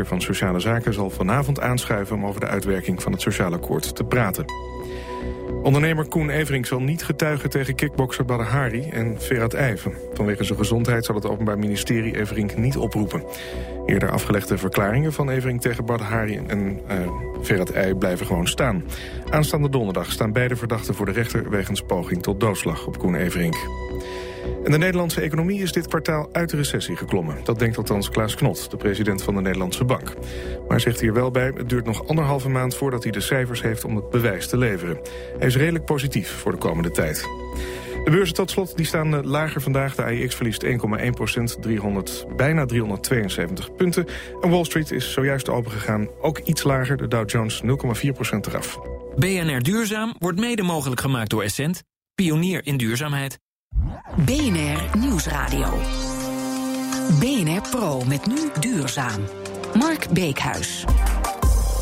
van Sociale Zaken zal vanavond aanschuiven... om over de uitwerking van het sociaal akkoord te praten. Ondernemer Koen Everink zal niet getuigen tegen kickbokser Badahari en Ferhat Eijven. Vanwege zijn gezondheid zal het Openbaar Ministerie Everink niet oproepen. Eerder afgelegde verklaringen van Everink tegen Badahari en uh, Ferhat blijven gewoon staan. Aanstaande donderdag staan beide verdachten voor de rechter... wegens poging tot doodslag op Koen Everink. En de Nederlandse economie is dit kwartaal uit de recessie geklommen. Dat denkt althans Klaas Knot, de president van de Nederlandse Bank. Maar zegt hier wel bij, het duurt nog anderhalve maand voordat hij de cijfers heeft om het bewijs te leveren. Hij is redelijk positief voor de komende tijd. De beurzen tot slot die staan eh, lager vandaag. De AIX verliest 1,1 procent, 300, bijna 372 punten. En Wall Street is zojuist opengegaan, ook iets lager. De Dow Jones 0,4 procent eraf. BNR Duurzaam wordt mede mogelijk gemaakt door Essent, pionier in duurzaamheid. BNR Nieuwsradio. BNR Pro met nu duurzaam. Mark Beekhuis.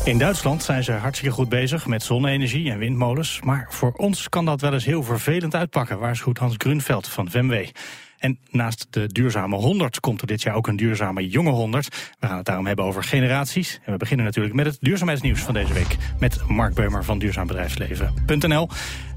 In Duitsland zijn ze hartstikke goed bezig met zonne-energie en windmolens. Maar voor ons kan dat wel eens heel vervelend uitpakken, waarschuwt Hans Grunveld van VMW. En naast de duurzame 100 komt er dit jaar ook een duurzame jonge 100. We gaan het daarom hebben over generaties. En we beginnen natuurlijk met het duurzaamheidsnieuws van deze week. Met Mark Beumer van duurzaambedrijfsleven.nl.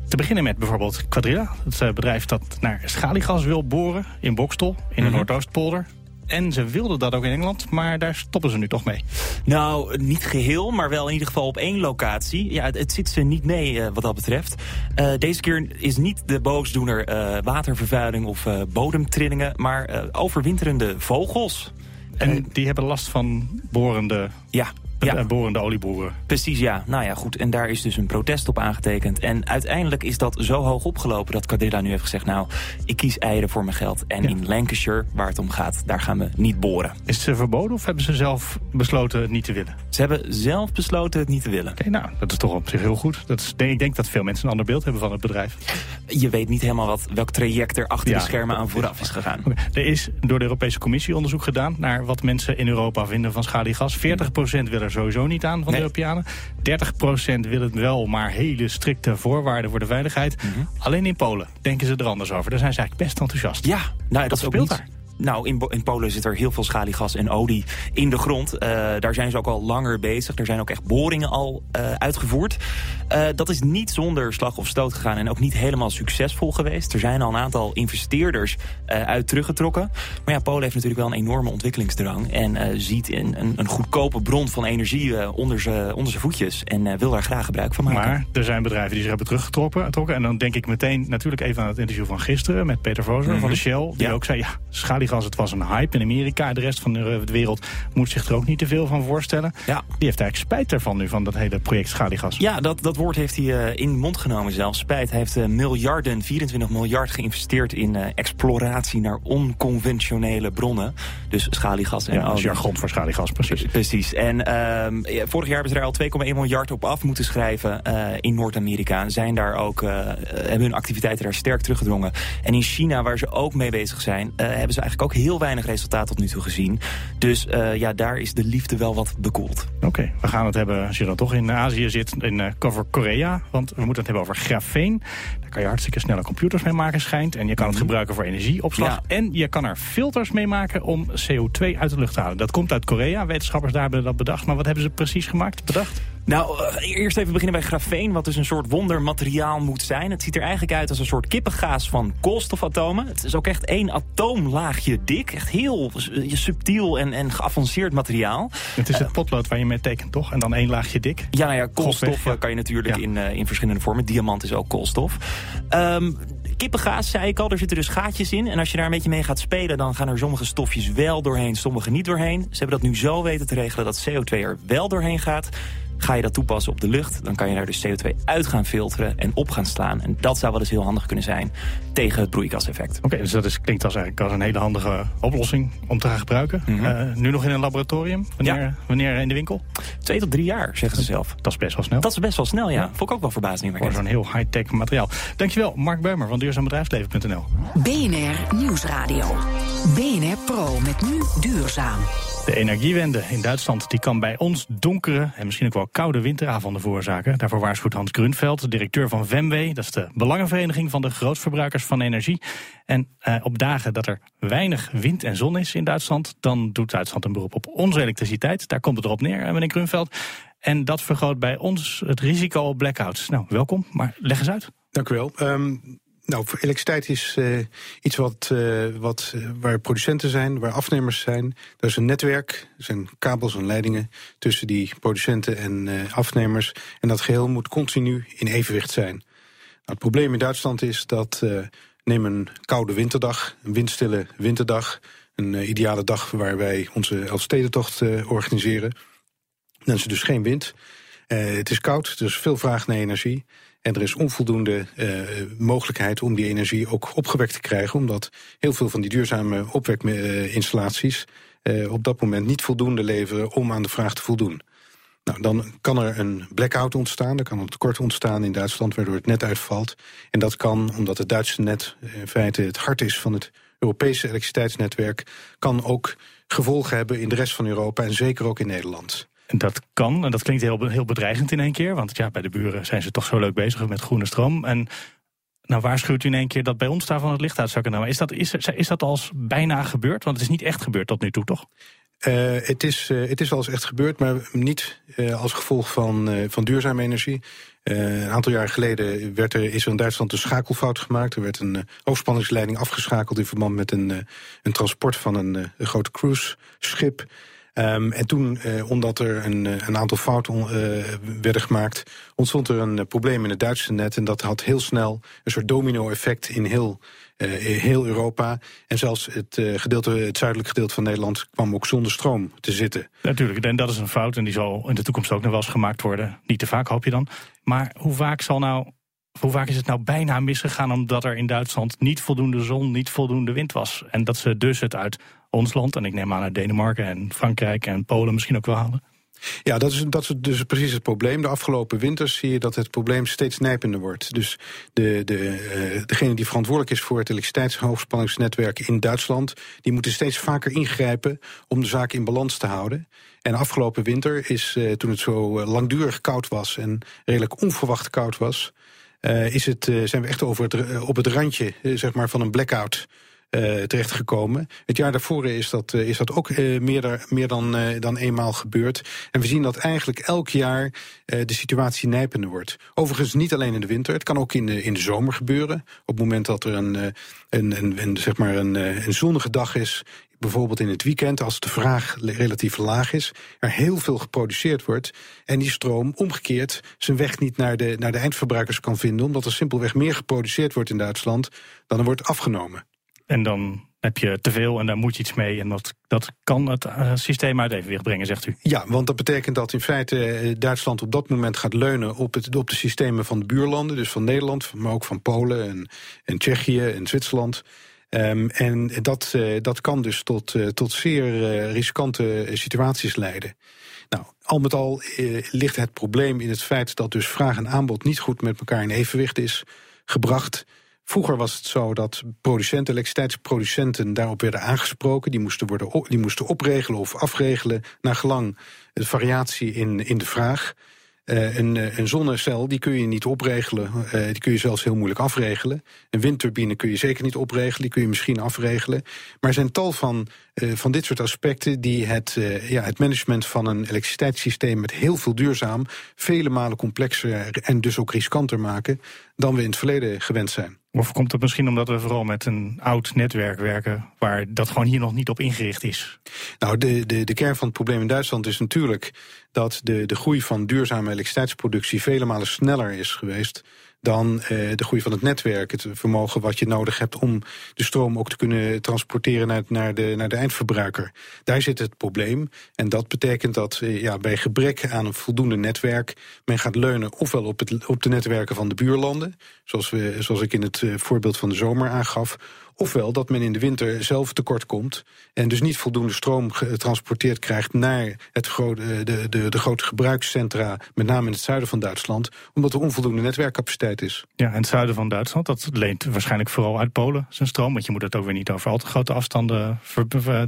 Te beginnen met bijvoorbeeld Quadrilla. Het eh, bedrijf dat naar schaliegas wil boren in Bokstel, in de mm Noordoostpolder. En ze wilden dat ook in Engeland, maar daar stoppen ze nu toch mee. Nou, niet geheel, maar wel in ieder geval op één locatie. Ja, het, zit ze niet mee uh, wat dat betreft. Uh, deze keer is niet de boosdoener uh, watervervuiling of bodemtrillingen... maar overwinterende vogels. En die hebben last van borende ja, ja. En borende olieboeren. Precies, ja. Nou ja, goed. En daar is dus een protest op aangetekend. En uiteindelijk is dat zo hoog opgelopen dat Cadilla nu heeft gezegd... nou, ik kies eieren voor mijn geld. En in Lancashire, waar het om gaat, daar gaan we niet boren. Is het verboden of hebben ze zelf besloten het niet te willen? Ze hebben zelf besloten het niet te willen. Oké, nou, dat is toch op zich heel goed. Dat is, ik denk dat veel mensen een ander beeld hebben van het bedrijf. Je weet niet helemaal wat, welk traject er achter de schermen aan vooraf is gegaan. Er is door de Europese Commissie onderzoek gedaan... naar wat mensen in Europa vinden van schaliegas. 40% willen er sowieso niet aan van de Europeanen. 30% willen het wel, maar hele strikte voorwaarden voor de veiligheid. Mhm. Alleen in Polen denken ze er anders over. Daar zijn ze eigenlijk best enthousiast. Ja, nou, dat, speelt daar. Nou, in, in, Polen zit er heel veel schaliegas en olie in de grond. Uh, daar zijn ze ook al langer bezig. Er zijn ook echt boringen al uh, uitgevoerd. Uh, dat is niet zonder slag of stoot gegaan en ook niet helemaal succesvol geweest. Er zijn al een aantal investeerders uit teruggetrokken. Maar ja, Polen heeft natuurlijk wel een enorme ontwikkelingsdrang... en ziet een, een, een, goedkope bron van energie onder zijn voetjes... en wil daar graag gebruik van maken. Maar er zijn bedrijven die zich hebben teruggetrokken. En dan denk ik meteen natuurlijk even aan het interview van gisteren... met Peter Vozer van de mhm. Shell, die ook zei... ja, schaliegas, het was een hype in Amerika. De rest van de wereld moet zich er ook niet te veel van voorstellen. Ja. Die heeft eigenlijk spijt ervan nu, van dat hele project schaliegas. Ja, dat, dat woord heeft hij uh, in de mond genomen zelf. Spijt. Hij heeft uh, miljarden, 24 miljard geïnvesteerd in uh, exploratie naar onconventionele bronnen. Dus schaliegas en ja, olie. jargon voor schaliegas, precies. Precies. En ehm, vorig jaar hebben ze er al 2,1 miljard op af moeten schrijven in Noord-Amerika. Zijn daar ook, hebben hun activiteiten daar sterk teruggedrongen. En in China, waar ze ook mee bezig zijn, hebben ze eigenlijk ook heel weinig resultaat tot nu toe gezien. Dus uh, ja, daar is de liefde wel wat bekoeld. Oké, we gaan het hebben, als je dan toch in Azië zit, in uh, cover Korea. Want we moeten het hebben over grafeen. Daar kan je hartstikke snelle computers mee maken, schijnt. En je kan het mhm. gebruiken voor energieopslag. En je kan er filters mee maken om CO2 uit de lucht te halen. Dat komt uit Korea. Wetenschappers daar hebben dat bedacht. Maar wat hebben ze precies gemaakt, bedacht? Nou, uh, eerst even beginnen bij grafeen, wat dus een soort wondermateriaal moet zijn. Het ziet er eigenlijk uit als een soort kippengaas van koolstofatomen. Het is ook echt één atoomlaagje dik. Echt heel subtiel en, en geavanceerd materiaal. Het is het potlood waar je mee tekent, toch? En dan één laagje dik? Ja, nou ja, koolstof kan je natuurlijk in, in verschillende vormen. Diamant is ook koolstof. Um, kippengaas, zei ik al, er zitten dus gaatjes in. En als je daar een beetje mee gaat spelen, dan gaan er sommige stofjes wel doorheen, sommige niet doorheen. Ze hebben dat nu zo weten te regelen dat CO2 er wel doorheen gaat. Ga je dat toepassen op de lucht, dan kan je daar dus CO2 uit gaan filteren en op gaan slaan. En dat zou wel eens heel handig kunnen zijn tegen het broeikaseffect. Oké, dus dat is, klinkt als, eigenlijk als een hele handige oplossing om te gaan gebruiken. Mhm. Eh, nu nog in een laboratorium? Wanneer, ja. wanneer in de winkel? Twee tot drie jaar, zeggen ze zelf. Dat is best wel snel. Dat is best wel snel, ja. ja. Vond ik ook wel verbazing. Voor zo'n heel high-tech materiaal. Dankjewel, Mark Beumer van duurzaambedrijfsleven.nl. BNR Nieuwsradio. BNR Pro met nu duurzaam. De energiewende in Duitsland die kan bij ons donkere en misschien ook wel koude winteravonden veroorzaken. Daarvoor waarschuwt Hans Grunveld, directeur van VEMW. Dat is de belangenvereniging van de grootverbruikers van energie. En eh, op dagen dat er weinig wind en zon is in Duitsland, dan doet Duitsland een beroep op onze elektriciteit. Daar komt het erop neer, meneer Grunveld. En dat vergroot bij ons het risico op blackouts. Nou, welkom, maar leg eens uit. Dank u wel. Um, nou, elektriciteit is uh, iets wat, uh, wat, uh, waar producenten zijn, waar afnemers zijn. Er is een netwerk, er zijn kabels en leidingen tussen die producenten en afnemers. En dat geheel moet continu in evenwicht zijn. Nou, het probleem in Duitsland is dat, neem een koude winterdag, een windstille winterdag, een ideale dag waar wij onze Elfstedentocht organiseren. Dan is er dus geen wind. het is koud, is veel vraag naar energie. En er is onvoldoende uh, mogelijkheid om die energie ook opgewekt te krijgen, omdat heel veel van die duurzame opwekinstallaties uh, op dat moment niet voldoende leveren om aan de vraag te voldoen. Nou, dan kan er een blackout ontstaan, er kan een tekort ontstaan in Duitsland waardoor het net uitvalt. En dat kan, omdat het Duitse net in feite het hart is van het Europese elektriciteitsnetwerk, kan ook gevolgen hebben in de rest van Europa en zeker ook in Nederland. Dat kan, en dat klinkt heel, heel bedreigend in één keer. Want ja, bij de buren zijn ze toch zo leuk bezig met groene stroom. En nou waarschuwt u in één keer dat bij ons daarvan het licht uit zou kunnen. Maar is dat, is, is dat als bijna gebeurd? Want het is niet echt gebeurd tot nu toe, toch? Uh, het, is, uh, het is wel eens echt gebeurd, maar niet uh, als gevolg van, van duurzame energie. een aantal jaar geleden werd er, is er in Duitsland een schakelfout gemaakt. Er werd een hoogspanningsleiding afgeschakeld in verband met een, een transport van een, een groot cruiseschip. Um, en toen, uh, omdat er een, eh, een aantal fouten uh, werden gemaakt, ontstond er een probleem in het Duitse net. En dat had heel snel een soort domino-effect in heel, heel Europa. En zelfs het, gedeelte, het zuidelijk gedeelte van Nederland kwam ook zonder stroom te zitten. Natuurlijk, en dat is een fout en die zal in de toekomst ook nog wel eens gemaakt worden. Niet te vaak, hoop je dan. Maar hoe vaak zal nou hoe vaak is het nou bijna misgegaan omdat er in Duitsland niet voldoende zon, niet voldoende wind was? En dat ze dus het uit ons land, en ik neem aan uit Denemarken en Frankrijk en Polen misschien ook wel halen? Ja, dat is, dat is dus precies het probleem. De afgelopen winters zie je dat het probleem steeds nijpender wordt. Dus de, de, uh, degene die verantwoordelijk is voor het elektriciteitshoogspanningsnetwerk in Duitsland, die moeten steeds vaker ingrijpen om de zaak in balans te houden. En afgelopen winter is, uh, toen het zo eh, langdurig koud was en redelijk onverwacht koud was, is het, zijn we echt over het, op het randje zeg maar, van een blackout terechtgekomen. Het jaar daarvoor is dat, uh, is dat ook uh, meer, meer dan, dan eenmaal gebeurd. En we zien dat eigenlijk elk jaar de situatie nijpender wordt. Overigens niet alleen in de winter, het kan ook in de, in de zomer gebeuren. Op het moment dat er een, een, een, een zeg maar een, een zonnige dag is, bijvoorbeeld in het weekend, als de vraag relatief laag is, er heel veel geproduceerd wordt en die stroom omgekeerd zijn weg niet naar de, naar de eindverbruikers kan vinden, omdat er simpelweg meer geproduceerd wordt in Duitsland dan er wordt afgenomen. En dan heb je te veel en daar moet je iets mee. En dat, dat kan het uh, systeem uit evenwicht brengen, zegt u. Ja, want dat betekent dat in feite eh, Duitsland op dat moment gaat leunen op, het, op de systemen van de buurlanden. Dus van Nederland, maar ook van Polen en, en Tsjechië en Zwitserland. Um, en dat, uh, dat kan dus tot, tot zeer riskante situaties leiden. Nou, al met al ligt het probleem in het feit dat dus vraag en aanbod niet goed met elkaar in evenwicht is gebracht. Vroeger was het zo dat producenten, elektriciteitsproducenten daarop werden aangesproken. Die moesten, worden die moesten opregelen of afregelen naar gelang de variatie in, in de vraag. Uh, een, eh, een, zonnecel die kun je niet opregelen, uh, die kun je zelfs heel moeilijk afregelen. Een windturbine kun je zeker niet opregelen, die kun je misschien afregelen. Maar er zijn tal van, van dit soort aspecten die het, ja, het management van een elektriciteitssysteem met heel veel duurzaam vele malen complexer en dus ook riskanter maken dan we in het verleden gewend zijn. Of komt het misschien omdat we vooral met een oud netwerk werken... waar dat gewoon hier nog niet op ingericht is? Nou, de, de, de kern van het probleem in Duitsland is natuurlijk... dat de, de groei van duurzame elektriciteitsproductie... vele malen sneller is geweest dan uh, de groei van het netwerk. Het vermogen wat je nodig hebt om de stroom ook te kunnen transporteren naar, naar, de, naar de eindverbruiker. Daar zit het probleem. En dat betekent dat uh, ja, bij gebrek aan een voldoende netwerk men gaat leunen ofwel op, het, op de netwerken van de buurlanden, zoals, we, zoals ik in het uh, voorbeeld van de zomer aangaf, Ofwel dat men in de winter zelf tekort komt en dus niet voldoende stroom getransporteerd krijgt naar het grote, eh, de, de, de grote gebruikscentra, met name in het zuiden van Duitsland, omdat er onvoldoende netwerkcapaciteit is. Ja, en het zuiden van Duitsland, dat leent waarschijnlijk vooral uit Polen zijn stroom, want je moet het ook weer niet over al te grote afstanden,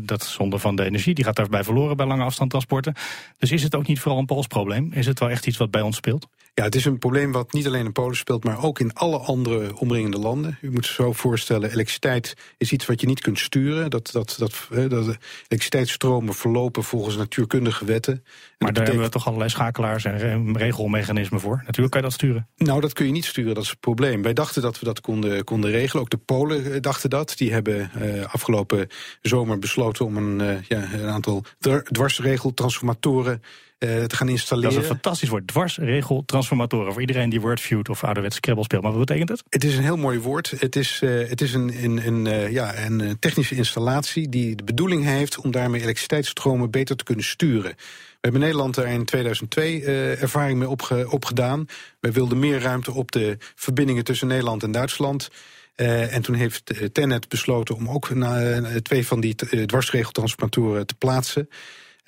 dat zonde van de energie, die gaat daarbij verloren bij lange afstandtransporten. Dus is het ook niet vooral een Pools probleem? Is het wel echt iets wat bij ons speelt? Ja, het is een probleem wat niet alleen in Polen speelt, maar ook in alle andere omringende landen. U moet zich zo voorstellen, elektriciteit is iets wat je niet kunt sturen. Dat, dat, dat, dat elektriciteitsstromen verlopen volgens natuurkundige wetten. maar daar hebben we toch allerlei schakelaars en regelmechanismen voor. Natuurlijk kan je dat sturen. Nou, dat kun je niet sturen, dat is het probleem. Wij dachten dat we dat konden, konden regelen. Ook de Polen eh, dachten dat. Die hebben uh, afgelopen zomer besloten om een, uh, ja, een aantal dwarsregeltransformatoren uh, te gaan installeren. Dat is een fantastisch woord. Dwarsregeltransformatoren. Voor iedereen die Wordfeud of ouderwets Scrabble speelt. Maar wat betekent het? Het is een heel mooi woord. Het is, uh, het is een, een, een, uh, ja, een technische installatie die de bedoeling heeft om daarmee elektriciteitsstromen beter te kunnen sturen. We hebben Nederland daar in 2002 ervaring mee opge opgedaan. Wij wilden meer ruimte op de verbindingen tussen Nederland en Duitsland. Uh, en toen heeft Tenet besloten om ook na, twee van die dwarsregeltransformatoren te plaatsen.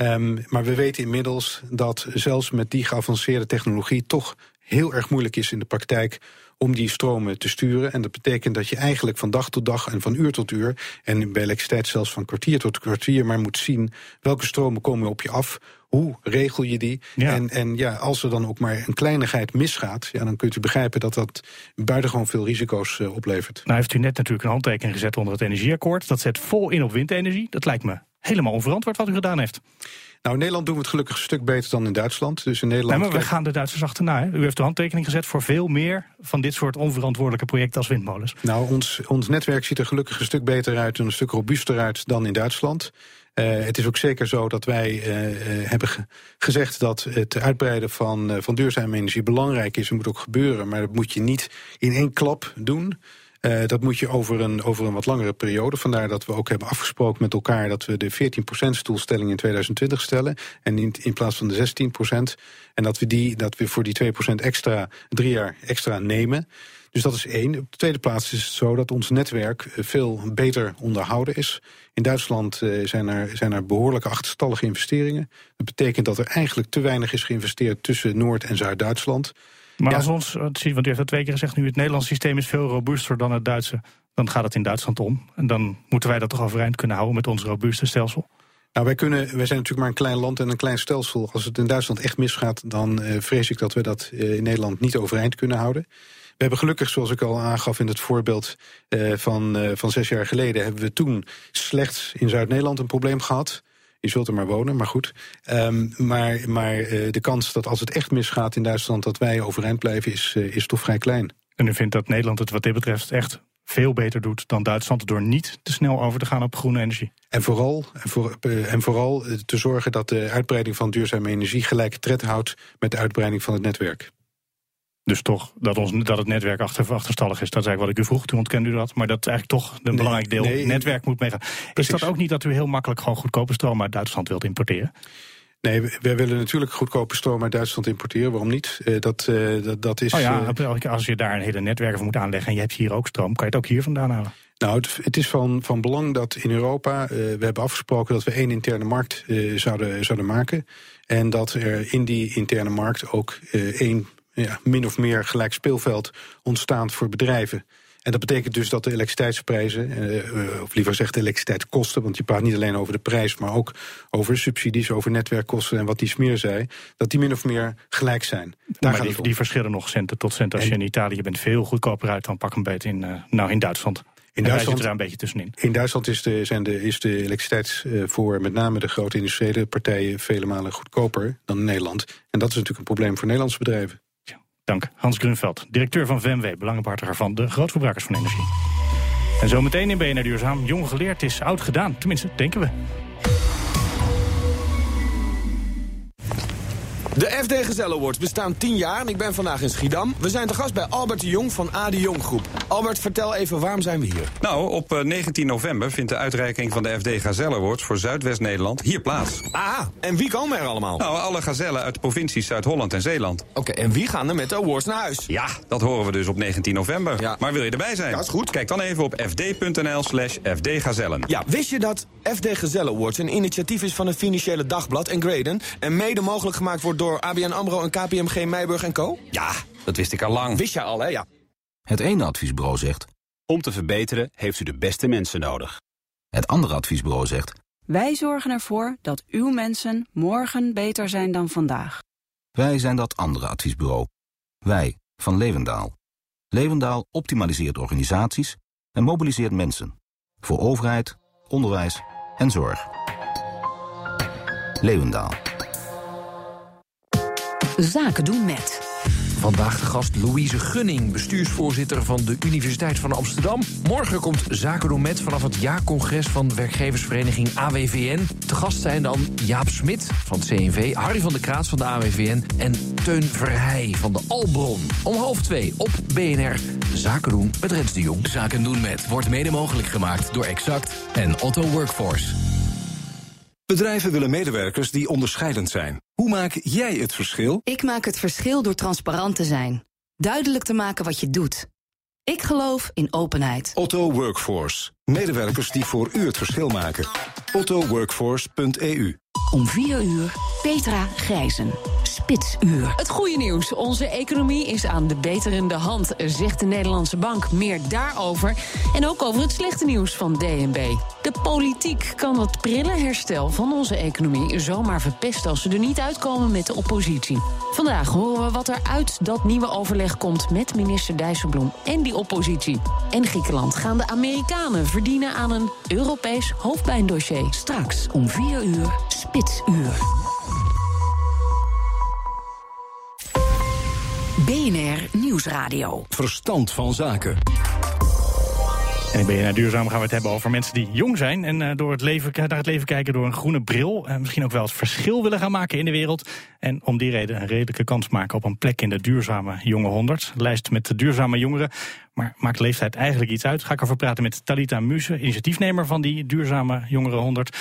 Um, maar we weten inmiddels dat zelfs met die geavanceerde technologie toch heel erg moeilijk is in de praktijk om die stromen te sturen. En dat betekent dat je eigenlijk van dag tot dag en van uur tot uur... en bij elektriciteit zelfs van kwartier tot kwartier... maar moet zien welke stromen komen op je af... Hoe regel je die? En, en ja, als er dan ook maar een kleinigheid misgaat, ja, dan kunt u begrijpen dat dat buitengewoon veel risico's uh, oplevert. Nou heeft u net natuurlijk een handtekening gezet onder het energieakkoord. Dat zet vol in op windenergie. Dat lijkt me helemaal onverantwoord wat u gedaan heeft. Nou, in Nederland doen we het gelukkig een stuk beter dan in Duitsland. Dus in Nederland. Nee, maar we gaan de Duitsers achterna. Hè? U heeft de handtekening gezet voor veel meer van dit soort onverantwoordelijke projecten als windmolens. Nou, ons, ons netwerk ziet er gelukkig een stuk beter uit en een stuk robuuster uit dan in Duitsland. Uh, het is ook zeker zo dat wij uh, hebben ge gezegd dat het uitbreiden van, uh, van duurzame energie belangrijk is en moet ook gebeuren. Maar dat moet je niet in één klap doen. Uh, dat moet je over een, over een wat langere periode. Vandaar dat we ook hebben afgesproken met elkaar dat we de 14% doelstelling in 2020 stellen. En in, in plaats van de 16%. En dat we, die, dat we voor die 2% extra drie jaar extra nemen. Dus dat is één. Op de tweede plaats is het zo dat ons netwerk eh, veel beter onderhouden is. In Duitsland uh, zijn, er, zijn er behoorlijke achterstallige investeringen. Dat betekent dat er eigenlijk te weinig is geïnvesteerd tussen Noord- en Zuid-Duitsland. Maar als ons, want u heeft dat twee keer gezegd, nu het Nederlandse systeem is veel robuuster dan het Duitse, dan gaat het in Duitsland om. En dan moeten wij dat toch overeind kunnen houden met ons robuuste stelsel. Nou, wij, kunnen, wij zijn natuurlijk maar een klein land en een klein stelsel. Als het in Duitsland echt misgaat, dan uh, vrees ik dat we dat uh, in Nederland niet overeind kunnen houden. We hebben gelukkig, zoals ik al aangaf in het voorbeeld uh, van, van zes jaar geleden, hebben we toen slechts in Zuid-Nederland een probleem gehad. Je zult er maar wonen, maar goed. Um, maar maar uh, de kans dat als het echt misgaat in Duitsland... dat wij overeind blijven, is, uh, is toch vrij klein. En u vindt dat Nederland het wat dit betreft echt veel beter doet dan Duitsland... door niet te snel over te gaan op groene energie? En vooral, en, voor, uh, en vooral te zorgen dat de uitbreiding van duurzame energie... gelijke tred houdt met de uitbreiding van het netwerk. Dus toch dat, ons, dat het netwerk achter, achterstallig is. Dat is eigenlijk wat ik u vroeg, toen ontkende u dat. Maar dat is eigenlijk toch een nee, belangrijk deel. Nee, netwerk moet meegaan. Precies. Is dat ook niet dat u heel makkelijk gewoon goedkope stroom uit Duitsland wilt importeren? Nee, wij willen natuurlijk goedkope stroom uit Duitsland importeren. Waarom niet? Uh, dat, uh, dat, dat is. Oh ja, uh, als je daar een hele netwerk voor moet aanleggen en je hebt hier ook stroom, kan je het ook hier vandaan halen? Nou, het, het, is van, van belang dat in Europa, uh, we hebben afgesproken dat we één interne markt zouden, zouden maken. En dat er in die interne markt ook één ja, min of meer gelijk speelveld ontstaat voor bedrijven. En dat betekent dus dat de elektriciteitsprijzen, uh, of liever gezegd de elektriciteitskosten, want je praat niet alleen over de prijs, maar ook over subsidies, over netwerkkosten en wat die smeer zei, dat die min of meer gelijk zijn. Daar maar die, die, verschillen nog centen tot cent. Als en, je in Italië bent veel goedkoper uit dan pak een beetje in, uh, nou, in Duitsland. In Duitsland, er een beetje tussenin. in Duitsland is de, zijn de, is de elektriciteitsvoor, met name de grote industriële partijen, vele malen goedkoper dan in Nederland. En dat is natuurlijk een probleem voor Nederlandse bedrijven. Dank. Hans Grunveld, directeur van VMW, belangenbehartiger van de grootverbruikers van energie. En zometeen in BNR Duurzaam. Jong geleerd is oud gedaan. Tenminste, denken we. De FD Gezelle Awards bestaan 10 jaar en ik ben vandaag in Schiedam. We zijn te gast bij Albert de Jong van A. de Jong Groep. Albert, vertel even, waarom zijn we hier? Nou, op 19 november vindt de uitreiking van de FD Gazelle Awards voor Zuidwest-Nederland hier plaats. Ah, en wie komen er allemaal? Nou, alle gazellen uit de provincies Zuid-Holland en Zeeland. Oké, en wie gaan er met de awards naar huis? Ja, dat horen we dus op 19 november. Ja. Maar wil je erbij zijn? Ja, is goed. Kijk dan even op fd.nl slash fdgazellen. Ja, wist je dat FD Gezelle Awards een initiatief is van het Financiële Dagblad en Graden... en mede mogelijk gemaakt wordt door ABN AMRO en KPMG Meijburg en Co? Ja, dat wist ik al lang. Wist je al, hè? Ja. Het ene adviesbureau zegt... Om te verbeteren heeft u de beste mensen nodig. Het andere adviesbureau zegt... Wij zorgen ervoor dat uw mensen morgen beter zijn dan vandaag. Wij zijn dat andere adviesbureau. Wij, van Levendaal. Levendaal optimaliseert organisaties en mobiliseert mensen. Voor overheid, onderwijs en zorg. Levendaal. Zaken doen met. Vandaag de gast Louise Gunning, bestuursvoorzitter van de Universiteit van Amsterdam. Morgen komt Zaken doen met vanaf het jaarcongres van werkgeversvereniging AWVN. Te gast zijn dan Jaap Smit van het CNV, Harry van der Kraats van de AWVN... en Teun Verheij van de Albron. Om half twee op BNR Zaken doen met Rens de Jong. Zaken doen met wordt mede mogelijk gemaakt door Exact en Otto Workforce. Bedrijven willen medewerkers die onderscheidend zijn. Hoe maak jij het verschil? Ik maak het verschil door transparant te zijn. Duidelijk te maken wat je doet. Ik geloof in openheid. Otto Workforce. Medewerkers die voor u het verschil maken. ottoworkforce.eu Om 4 uur Petra Grijzen. Spitsuur. Het goede nieuws. Onze economie is aan de beterende hand, zegt de Nederlandse Bank. Meer daarover. En ook over het slechte nieuws van DNB. De politiek kan het prille herstel van onze economie zomaar verpesten als ze er niet uitkomen met de oppositie. Vandaag horen we wat er uit dat nieuwe overleg komt met minister Dijsselbloem en die oppositie. En Griekenland gaan de Amerikanen verdienen aan een Europees hoofdpijndossier. Straks om 4 uur Spitsuur. BNR Nieuwsradio. Verstand van zaken. En in BNR Duurzaam gaan we het hebben over mensen die jong zijn... en uh, door het leven, naar het leven kijken door een groene bril. Uh, misschien ook wel het verschil willen gaan maken in de wereld. En om die reden een redelijke kans maken op een plek in de duurzame jonge 100. Lijst met de duurzame jongeren. Maar maakt leeftijd eigenlijk iets uit? Ga ik over praten met Talita Muse, initiatiefnemer van die duurzame jongeren 100...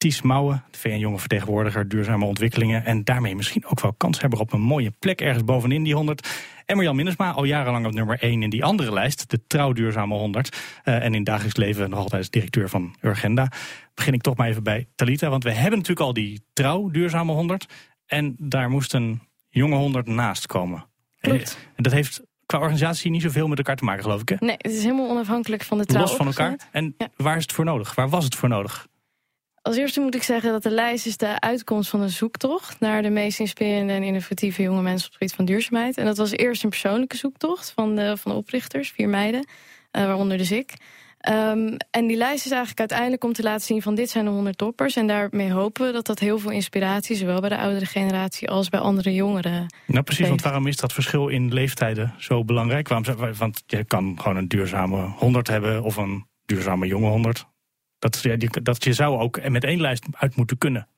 Ties Mouwen, de VN-jonge vertegenwoordiger duurzame ontwikkelingen... en daarmee misschien ook wel kans hebben op een mooie plek ergens bovenin die 100. En Marjan Minnesma, al jarenlang op nummer 1 in die andere lijst... de Trouw Duurzame 100. Uh, en in dagelijks leven nog altijd directeur van Urgenda. Begin ik toch maar even bij Talita, want we hebben natuurlijk al die Trouw Duurzame 100... en daar moest een jonge 100 naast komen. Klopt. En dat heeft qua organisatie niet zoveel met elkaar te maken, geloof ik, hè? Nee, het is helemaal onafhankelijk van de Trouw Los van elkaar. En ja. waar is het voor nodig? Waar was het voor nodig? Als eerste moet ik zeggen dat de lijst is de uitkomst van een zoektocht naar de meest inspirerende en innovatieve jonge mensen op het gebied van duurzaamheid. En dat was eerst een persoonlijke zoektocht van de, van de oprichters, vier meiden, uh, waaronder dus ik. Um, en die lijst is eigenlijk uiteindelijk om te laten zien van dit zijn de 100 toppers. En daarmee hopen we dat dat heel veel inspiratie, zowel bij de oudere generatie als bij andere jongeren. Nou precies, want waarom is dat verschil in leeftijden zo belangrijk? Waarom, want je kan gewoon een duurzame 100 hebben of een duurzame jonge 100. Dat, dat je zou ook met één lijst uit moeten kunnen.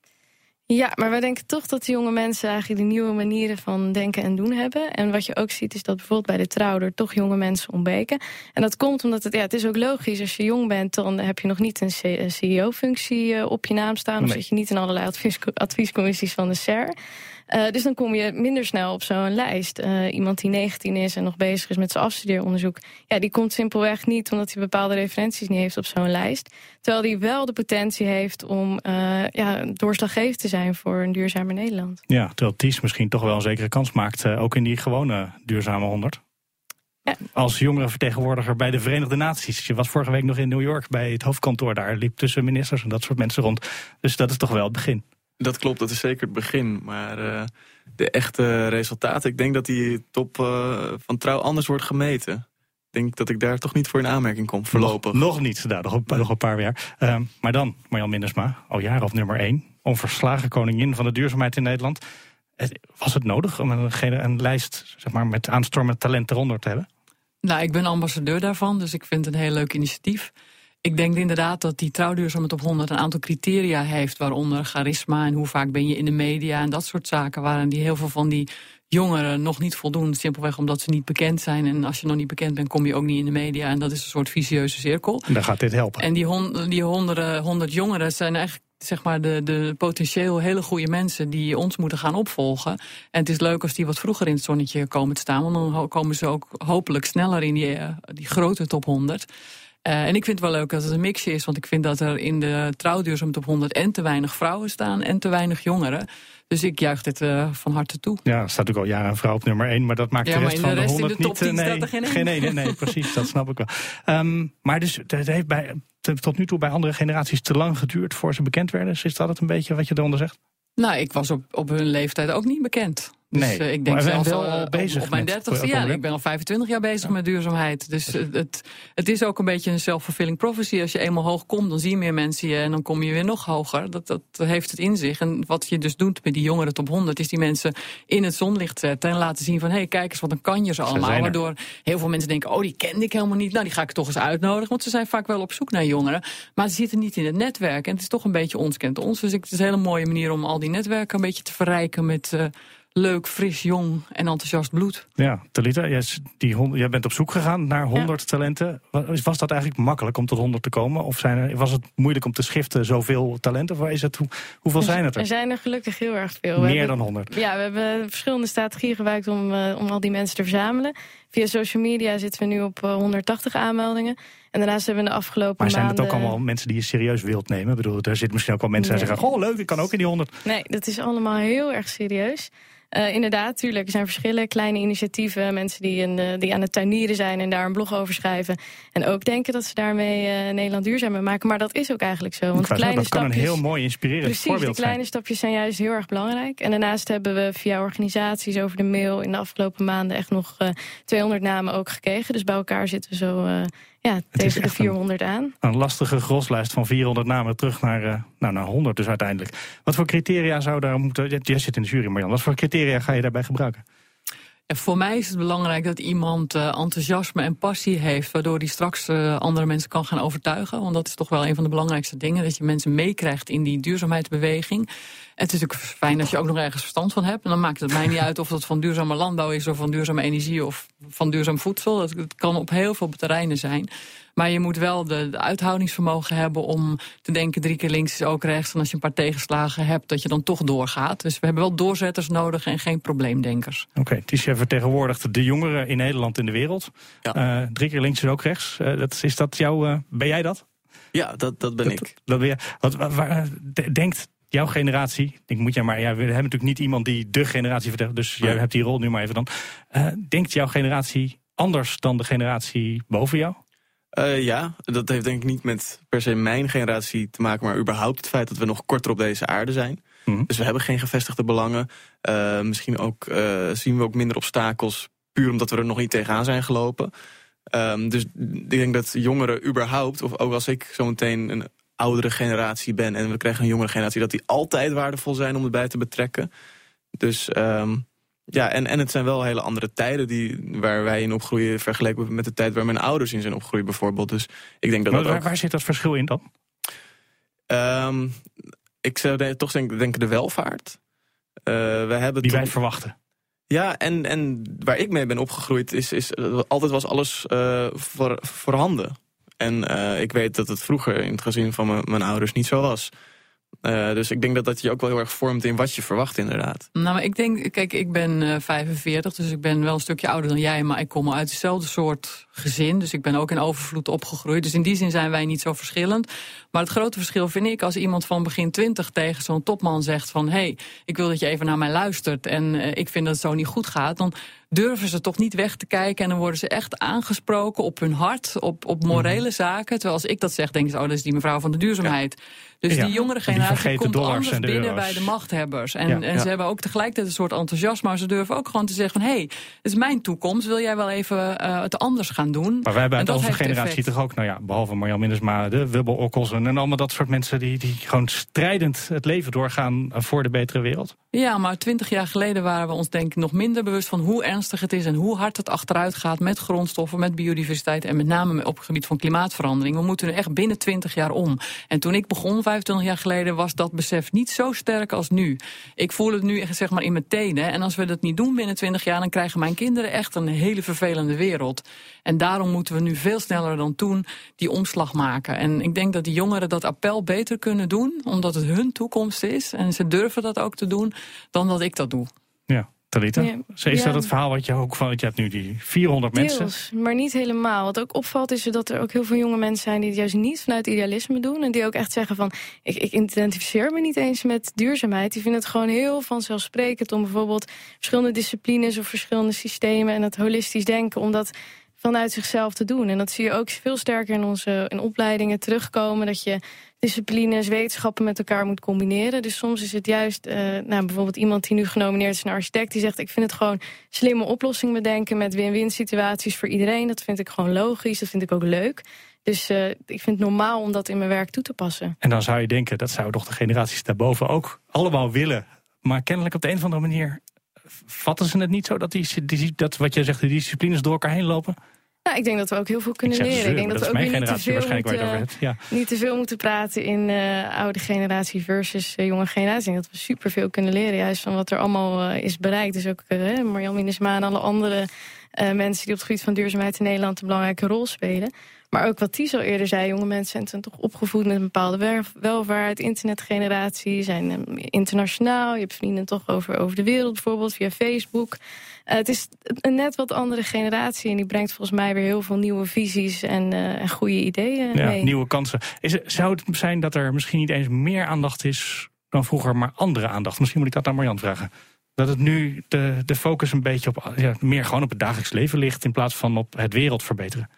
Ja, maar wij denken toch dat de jonge mensen eigenlijk die nieuwe manieren van denken en doen hebben. En wat je ook ziet is dat bijvoorbeeld bij de trouw er toch jonge mensen ontbreken. En dat komt omdat het, ja, het is ook logisch. Als je jong bent, dan heb je nog niet een CEO-functie op je naam staan. Of zit je niet in allerlei advies, adviescommissies van de SER. Uh, dus dan kom je minder snel op zo'n lijst. Uh, iemand die 19 is en nog bezig is met zijn afstudeeronderzoek... ja, die komt simpelweg niet omdat hij bepaalde referenties niet heeft op zo'n lijst. Terwijl die wel de potentie heeft om uh, ja, doorslaggevend te zijn voor een duurzamer Nederland. Ja, terwijl TIES misschien toch wel een zekere kans maakt... ook in die gewone duurzame 100. Ja. Als jongere vertegenwoordiger bij de Verenigde Naties. Je was vorige week nog in New York bij het hoofdkantoor daar. Liep tussen ministers en dat soort mensen rond. Dus dat is toch wel het begin. Dat klopt, dat is zeker het begin. Maar uh, de echte resultaten, ik denk dat die top uh, van trouw anders wordt gemeten. Ik denk dat ik daar toch niet voor in aanmerking kom, voorlopig. Nog, nog niet, daar, nog, een, nog een paar jaar. Uh, maar dan, Marjan Mindersma, al jaren op nummer 1. Onverslagen koningin van de duurzaamheid in Nederland. Was het nodig om een, een lijst zeg maar, met aanstormend talent eronder te hebben? Nou, ik ben ambassadeur daarvan, dus ik vind het een heel leuk initiatief. Ik denk inderdaad dat die trouwduurzaamheid top 100 een aantal criteria heeft, waaronder charisma en hoe vaak ben je in de media en dat soort zaken, waarin die heel veel van die jongeren nog niet voldoen, simpelweg omdat ze niet bekend zijn. En als je nog niet bekend bent, kom je ook niet in de media. En dat is een soort vicieuze cirkel. En dan gaat dit helpen. En die, hon die honderden, honderd jongeren zijn eigenlijk zeg maar de, de potentieel hele goede mensen die ons moeten gaan opvolgen. En het is leuk als die wat vroeger in het zonnetje komen te staan. Want dan komen ze ook hopelijk sneller in die, eh, die grote top 100. Uh, en ik vind het wel leuk dat het een mixje is. Want ik vind dat er in de trouwduurzaam top 100 en te weinig vrouwen staan en te weinig jongeren. Dus ik juich dit uh, van harte toe. Ja, er staat ook al jaren een vrouw op nummer 1, maar dat maakt ja, de rest van de, de 100 niet. nee, nee, er geen, geen ene. Nee, precies, dat snap ik wel. Um, maar dus, het heeft bij, tot nu toe bij andere generaties te lang geduurd voor ze bekend werden. Dus is dat het een beetje wat je eronder zegt? Nou, ik was op, op hun leeftijd ook niet bekend. Dus nee, uh, ik denk maar zelfs wel al bezig op, op mijn dertigste. Ja, ik ben al 25 jaar bezig ja. met duurzaamheid. Dus het, het is ook een beetje een self-fulfilling prophecy. Als je eenmaal hoog komt, dan zie je meer mensen je en dan kom je weer nog hoger. Dat, dat heeft het in zich. En wat je dus doet met die jongeren top 100, is die mensen in het zonlicht zetten en laten zien van hé, hey, kijk eens wat een kanjer ze allemaal. Waardoor heel veel mensen denken, oh, die kende ik helemaal niet. Nou, die ga ik toch eens uitnodigen. Want ze zijn vaak wel op zoek naar jongeren. Maar ze zitten niet in het netwerk. En het is toch een beetje ons kent ons. Dus het is een hele mooie manier om al die netwerken een beetje te verrijken met. Uh, leuk, fris, jong en enthousiast bloed. Ja, Talita, jij, die, jij bent op zoek gegaan naar 100 ja. talenten. Was, was dat eigenlijk makkelijk om tot 100 te komen? Of zijn er, was het moeilijk om te schiften zoveel talenten? Of is het, hoe, hoeveel zijn het er? Er zijn er gelukkig heel erg veel. Meer hebben, dan 100? Ja, we hebben verschillende strategieën gebruikt om, uh, om al die mensen te verzamelen. Via social media zitten we nu op uh, 180 aanmeldingen. En daarnaast hebben we de afgelopen maar zijn maanden... het ook allemaal mensen die je serieus wilt nemen? Ik bedoel, daar zitten misschien ook wel mensen die zeggen... oh leuk, ik kan ook in die 100. Nee, dat is allemaal heel erg serieus. Uh, inderdaad, tuurlijk, er zijn verschillen. Kleine initiatieven, mensen die, in de, die aan het tuinieren zijn en daar een blog over schrijven. En ook denken dat ze daarmee uh, Nederland duurzamer maken. Maar dat is ook eigenlijk zo. Want kleine dat stapjes, kan een heel mooi inspirerend precies, voorbeeld die kleine zijn. stapjes zijn juist heel erg belangrijk. En daarnaast hebben we via organisaties over de mail in de afgelopen maanden echt nog uh, 200 namen ook gekregen. Dus bij elkaar zitten we zo ja, tegen de 400 een, aan. Een lastige groslijst van 400 namen terug naar, uh, nou, naar 100 dus uiteindelijk. Wat voor criteria zou daar moeten... Jij zit in de jury, Marjan. Wat voor criteria ga je daarbij gebruiken? En voor mij is het belangrijk dat iemand uh, enthousiasme en passie heeft... waardoor hij straks uh, andere mensen kan gaan overtuigen. Want dat is toch wel een van de belangrijkste dingen. Dat je mensen meekrijgt in die duurzaamheidsbeweging. Het is ook fijn dat je ook nog ergens verstand van hebt. En dan maakt het mij niet uit of dat van duurzame landbouw is... of van duurzame energie of van duurzaam voedsel. Dat, het kan op heel veel terreinen zijn. Maar je moet wel de, de, uithoudingsvermogen hebben om te denken... drie keer links is ook rechts. En als je een paar tegenslagen hebt, dat je dan toch doorgaat. Dus we hebben wel doorzetters nodig en geen probleemdenkers. Oké, okay, Tisha vertegenwoordigt de jongeren in Nederland en de wereld. Ja. Uh, drie keer links is ook rechts. Uh, dat, is dat jouw, uh, ben jij dat? Ja, dat, dat ben dat, ik. Dat ben je, wat, waar, denkt jouw generatie, ik moet jij maar, ja, we hebben natuurlijk niet iemand die de generatie vertelt, dus jij hebt die rol nu maar even dan. Uh, denkt jouw generatie anders dan de generatie boven jou? Uh, ja, dat heeft denk ik niet met per se mijn generatie te maken, maar überhaupt het feit dat we nog korter op deze aarde zijn. Mm -hmm. Dus we hebben geen gevestigde belangen. Uh, misschien ook zien we ook minder obstakels, puur omdat we er nog niet tegenaan zijn gelopen. Um, dus ik denk dat jongeren überhaupt, of ook als ik zometeen een oudere generatie ben en we krijgen een jongere generatie, dat die altijd waardevol zijn om erbij te betrekken. Dus um, ja, en, en het zijn wel hele andere tijden die, waar wij in opgroeien vergeleken met de tijd waar mijn ouders in zijn opgegroeid bijvoorbeeld. Dus ik denk dat maar dat waar, ook... waar zit dat verschil in dan? Um, ik zou de, toch denken, denken de welvaart. Uh, we hebben die wij verwachten. Ja, en, en waar ik mee ben opgegroeid is, is altijd was alles uh, voor, voorhanden. En uh, ik weet dat het vroeger in het gezin van mijn ouders niet zo was. Uh, dus ik denk dat dat je ook wel heel erg vormt in wat je verwacht inderdaad. Nou, maar ik denk, kijk, ik ben uh, 45, dus ik ben wel een stukje ouder dan jij, maar ik kom uit hetzelfde soort gezin. Dus ik ben ook in overvloed opgegroeid. Dus in die zin zijn wij niet zo verschillend. Maar het grote verschil vind ik als iemand van begin 20 tegen zo'n topman zegt van... hé, hey, ik wil dat je even naar mij luistert en uh, ik vind dat het zo niet goed gaat... dan durven ze toch niet weg te kijken en dan worden ze echt aangesproken op hun hart, op, op morele mm. zaken. Terwijl als ik dat zeg, denken ze, oh, dat is die mevrouw van de duurzaamheid. Ja. Dus ja, die jongere generatie die komt anders binnen euro's. bij de machthebbers. En, ja, en ze hebben ook tegelijkertijd een soort enthousiasme, maar ze durven ook gewoon te zeggen van, hé, hey, het is mijn toekomst, wil jij wel even uh, het anders gaan doen? Maar wij hebben uit onze generatie effect. toch ook, nou ja, behalve Marjan Minnesma, de Wubbel en allemaal dat soort mensen die, die gewoon strijdend het leven doorgaan voor de betere wereld. Ja, maar twintig jaar geleden waren we ons denk ik nog minder bewust van hoe ernstig het is en hoe hard het achteruit gaat met grondstoffen, met biodiversiteit en met name op het gebied van klimaatverandering. We moeten er echt binnen 20 jaar om. En toen ik begon, 25 jaar geleden, was dat besef niet zo sterk als nu. Ik voel het nu zeg maar in mijn tenen. En als we dat niet doen binnen 20 jaar, dan krijgen mijn kinderen echt een hele vervelende wereld. En daarom moeten we nu veel sneller dan toen die omslag maken. En ik denk dat die jongeren dat appel beter kunnen doen, omdat het hun toekomst is. En ze durven dat ook te doen, dan dat ik dat doe. Ja. Talita, Ja. is Ja. dat het verhaal wat je ook van, want je hebt nu die 400 mensen. Deels, maar niet helemaal. Wat ook opvalt is dat er ook heel veel jonge mensen zijn... die het juist niet vanuit idealisme doen. En die ook echt zeggen van... ik, ik identificeer me niet eens met duurzaamheid. Die vinden het gewoon heel vanzelfsprekend... om bijvoorbeeld verschillende disciplines of verschillende systemen... en het holistisch denken, om dat vanuit zichzelf te doen. En dat zie je ook veel sterker in onze in opleidingen terugkomen... dat je disciplines, wetenschappen met elkaar moet combineren. Dus soms is het juist, eh, nou, bijvoorbeeld iemand die nu genomineerd is... een architect, die zegt... ik vind het gewoon slimme oplossingen bedenken... met win-win situaties voor iedereen. Dat vind ik gewoon logisch, dat vind ik ook leuk. Dus eh, ik vind het normaal om dat in mijn werk toe te passen. En dan zou je denken, dat zouden toch de generaties daarboven ook allemaal willen. Maar kennelijk op de een of andere manier vatten ze het niet zo dat, die, die, dat wat jij zegt, de disciplines door elkaar heen lopen. Nou, ik denk dat we ook heel veel kunnen Ik leren. Ik denk dat, dat we is ook niet te generatie veel waarschijnlijk waar je het moeten. Ja. niet te veel moeten praten in eh, oude generatie versus eh, jonge generatie. Ik denk dat we superveel kunnen leren, juist van wat er allemaal eh, is bereikt. Dus ook uh, Marjan Minnesma en alle andere mensen die op het gebied van duurzaamheid in Nederland een belangrijke rol spelen. Maar ook wat Ties al eerder zei, jonge mensen zijn toch opgevoed met een bepaalde welvaart, internetgeneratie, zijn eh, internationaal. Je hebt vrienden toch over, over de wereld bijvoorbeeld, via Facebook. Eh, het is een net wat andere generatie en die brengt volgens mij weer heel veel nieuwe visies en, eh, en goede ideeën Ja, mee. nieuwe kansen. Is, het- zou het zijn dat er misschien niet eens meer aandacht is dan vroeger, maar andere aandacht? Misschien moet ik dat aan Marjan vragen. Dat het nu de, de focus een beetje op ja, meer gewoon op het dagelijks leven ligt in plaats van op het wereld verbeteren.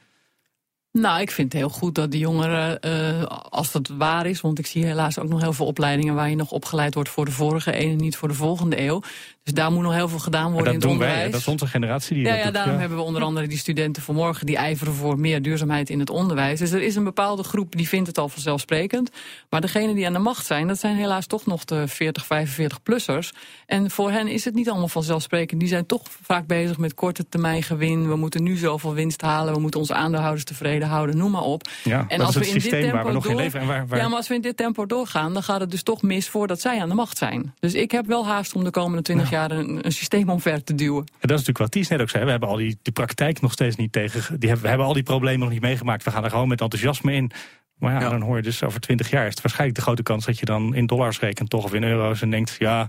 Nou, ik vind het heel goed dat de jongeren, eh, als dat waar is... want ik zie helaas ook nog heel veel opleidingen... waar je nog opgeleid wordt voor de vorige eeuw en niet voor de volgende eeuw. Dus daar moet nog heel veel gedaan worden in het doen wij, onderwijs. dat is onze generatie die ja, dat ja, doet. daarom hebben we onder andere die studenten van morgen... die ijveren voor meer duurzaamheid in het onderwijs. Dus er is een bepaalde groep die vindt het al vanzelfsprekend. Maar degenen die aan de macht zijn, dat zijn helaas toch nog de 40, 45-plussers. En voor hen is het niet allemaal vanzelfsprekend. Die zijn toch vaak bezig met korte termijn gewin. We moeten nu zoveel winst halen. We moeten onze aandeelhouders tevreden houden, noem maar op. Ja, en dat als is we het in dit systeem waar tempo we nog in door- leven en waar- waar- Ja, maar als we in dit tempo doorgaan, dan gaat het dus toch mis voordat zij aan de macht zijn. Dus ik heb wel haast om de komende 20 jaar een, een systeem omver te duwen. En dat is natuurlijk wat Ties net ook zei. We hebben al die de praktijk nog steeds niet tegen. Die hebben, we hebben al die problemen nog niet meegemaakt. We gaan er gewoon met enthousiasme in. Maar ja, dan hoor je dus over 20 jaar is het waarschijnlijk de grote kans dat je dan in dollars rekent, toch of in euro's. En denkt, ja,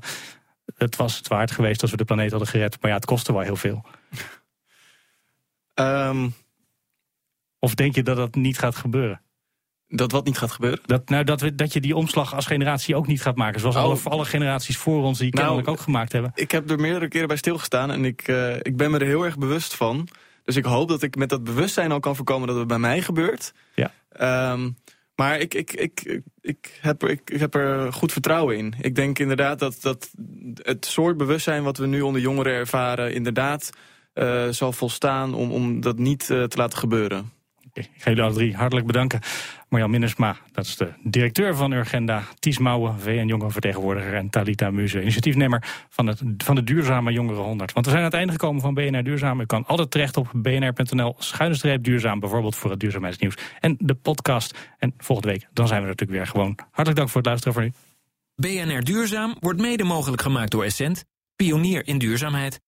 het was het waard geweest als we de planeet hadden gered. Maar ja, het kostte wel heel veel. Ehm, Of denk je dat dat niet gaat gebeuren? Dat wat niet gaat gebeuren? Dat, nou, dat, we, dat je die omslag als generatie ook niet gaat maken. Zoals Oh. alle, alle generaties voor ons die Nou, kennelijk ook gemaakt hebben. Ik heb er meerdere keren bij stilgestaan en ik, eh, ik ben me er heel erg bewust van. Dus ik hoop dat ik met dat bewustzijn al kan voorkomen dat het bij mij gebeurt. Ja. Ehm, maar ik, ik, ik, ik, heb er, ik, ik heb er goed vertrouwen in. Ik denk inderdaad dat, dat het soort bewustzijn wat we nu onder jongeren ervaren... inderdaad eh, zal volstaan om, om dat niet eh, te laten gebeuren. Ik ga jullie alle drie hartelijk bedanken. Marjan Minnesma, dat is de directeur van Urgenda. Ties Mouwen, VN Jongerenvertegenwoordiger. En Talita Muze, initiatiefnemer van, het, van de Duurzame Jongeren 100. Want we zijn aan het einde gekomen van BNR Duurzaam. U kan altijd terecht op bnr.nl schuine streep duurzaam. Bijvoorbeeld voor het duurzaamheidsnieuws en de podcast. En volgende week, dan zijn we natuurlijk weer gewoon. Hartelijk dank voor het luisteren voor nu. BNR Duurzaam wordt mede mogelijk gemaakt door Essent, pionier in duurzaamheid.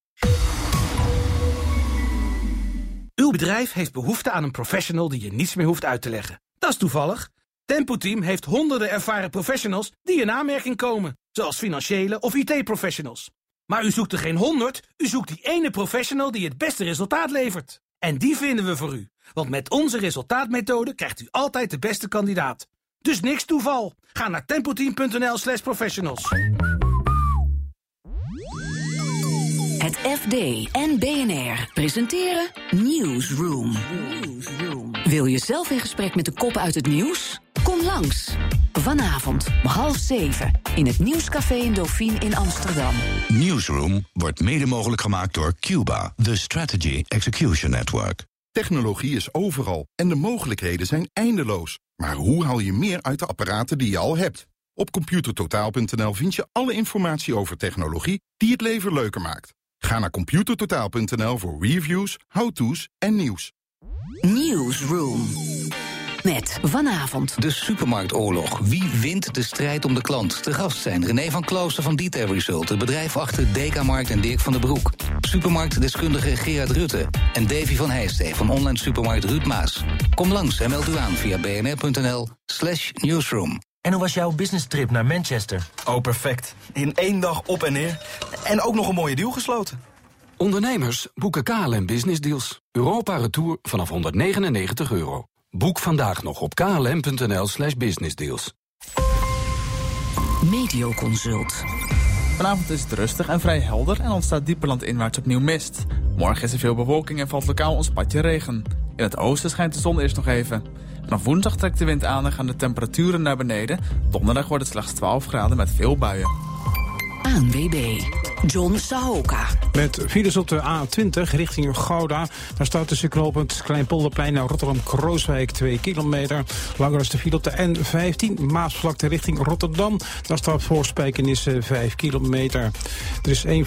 Uw bedrijf heeft behoefte aan een professional die je niets meer hoeft uit te leggen. Dat is toevallig. Tempo Team heeft honderden ervaren professionals die in aanmerking komen, zoals financiële of IT-professionals. Maar u zoekt er geen honderd, u zoekt die ene professional die het beste resultaat levert. En die vinden we voor u, want met onze resultaatmethode krijgt u altijd de beste kandidaat. Dus niks toeval. Ga naar tempoteam.nl slash professionals. Het FD en BNR presenteren Newsroom. Wil je zelf in gesprek met de kop uit het nieuws? Kom langs. Vanavond om half zeven in het Nieuwscafé in Dauphine in Amsterdam. Newsroom wordt mede mogelijk gemaakt door Cuba, the Strategy Execution Network. Technologie is overal en de mogelijkheden zijn eindeloos. Maar hoe haal je meer uit de apparaten die je al hebt? Op computertotaal.nl vind je alle informatie over technologie die het leven leuker maakt. Ga naar computertotaal.nl voor reviews, how-to's en nieuws. Newsroom. Met vanavond. De supermarktoorlog. Wie wint de strijd om de klant? De gast zijn René van Klooster van Detail Result... het bedrijf achter Dekamarkt en Dirk van den Broek. Supermarktdeskundige Gerard Rutte. En Davy van Heijstee van online supermarkt Ruud Maas. Kom langs en meld u aan via bnr.nl slash newsroom. En hoe was jouw business trip naar Manchester? Oh, perfect. In één dag op en neer. En ook nog een mooie deal gesloten. Ondernemers boeken KLM Business Deals. Europa Retour vanaf 199 euro. Boek vandaag nog op klm.nl slash businessdeals. Medioconsult. Vanavond is het rustig en vrij helder en ontstaat dieper landinwaarts opnieuw mist. Morgen is er veel bewolking en valt lokaal een spatje regen. In het oosten schijnt de zon eerst nog even. Vanaf woensdag trekt de wind aan en gaan de temperaturen naar beneden. Donderdag wordt het slechts 12 graden met veel buien. ANWB. John Sahoka. Met files op de A20 richting Gouda. Daar staat tussen knooppunt Kleinpolderplein naar Rotterdam-Krooswijk 2 kilometer. Langer is de file op de N15 Maasvlakte richting Rotterdam. Daar staat voor Spijkenis 5 kilometer. Er is één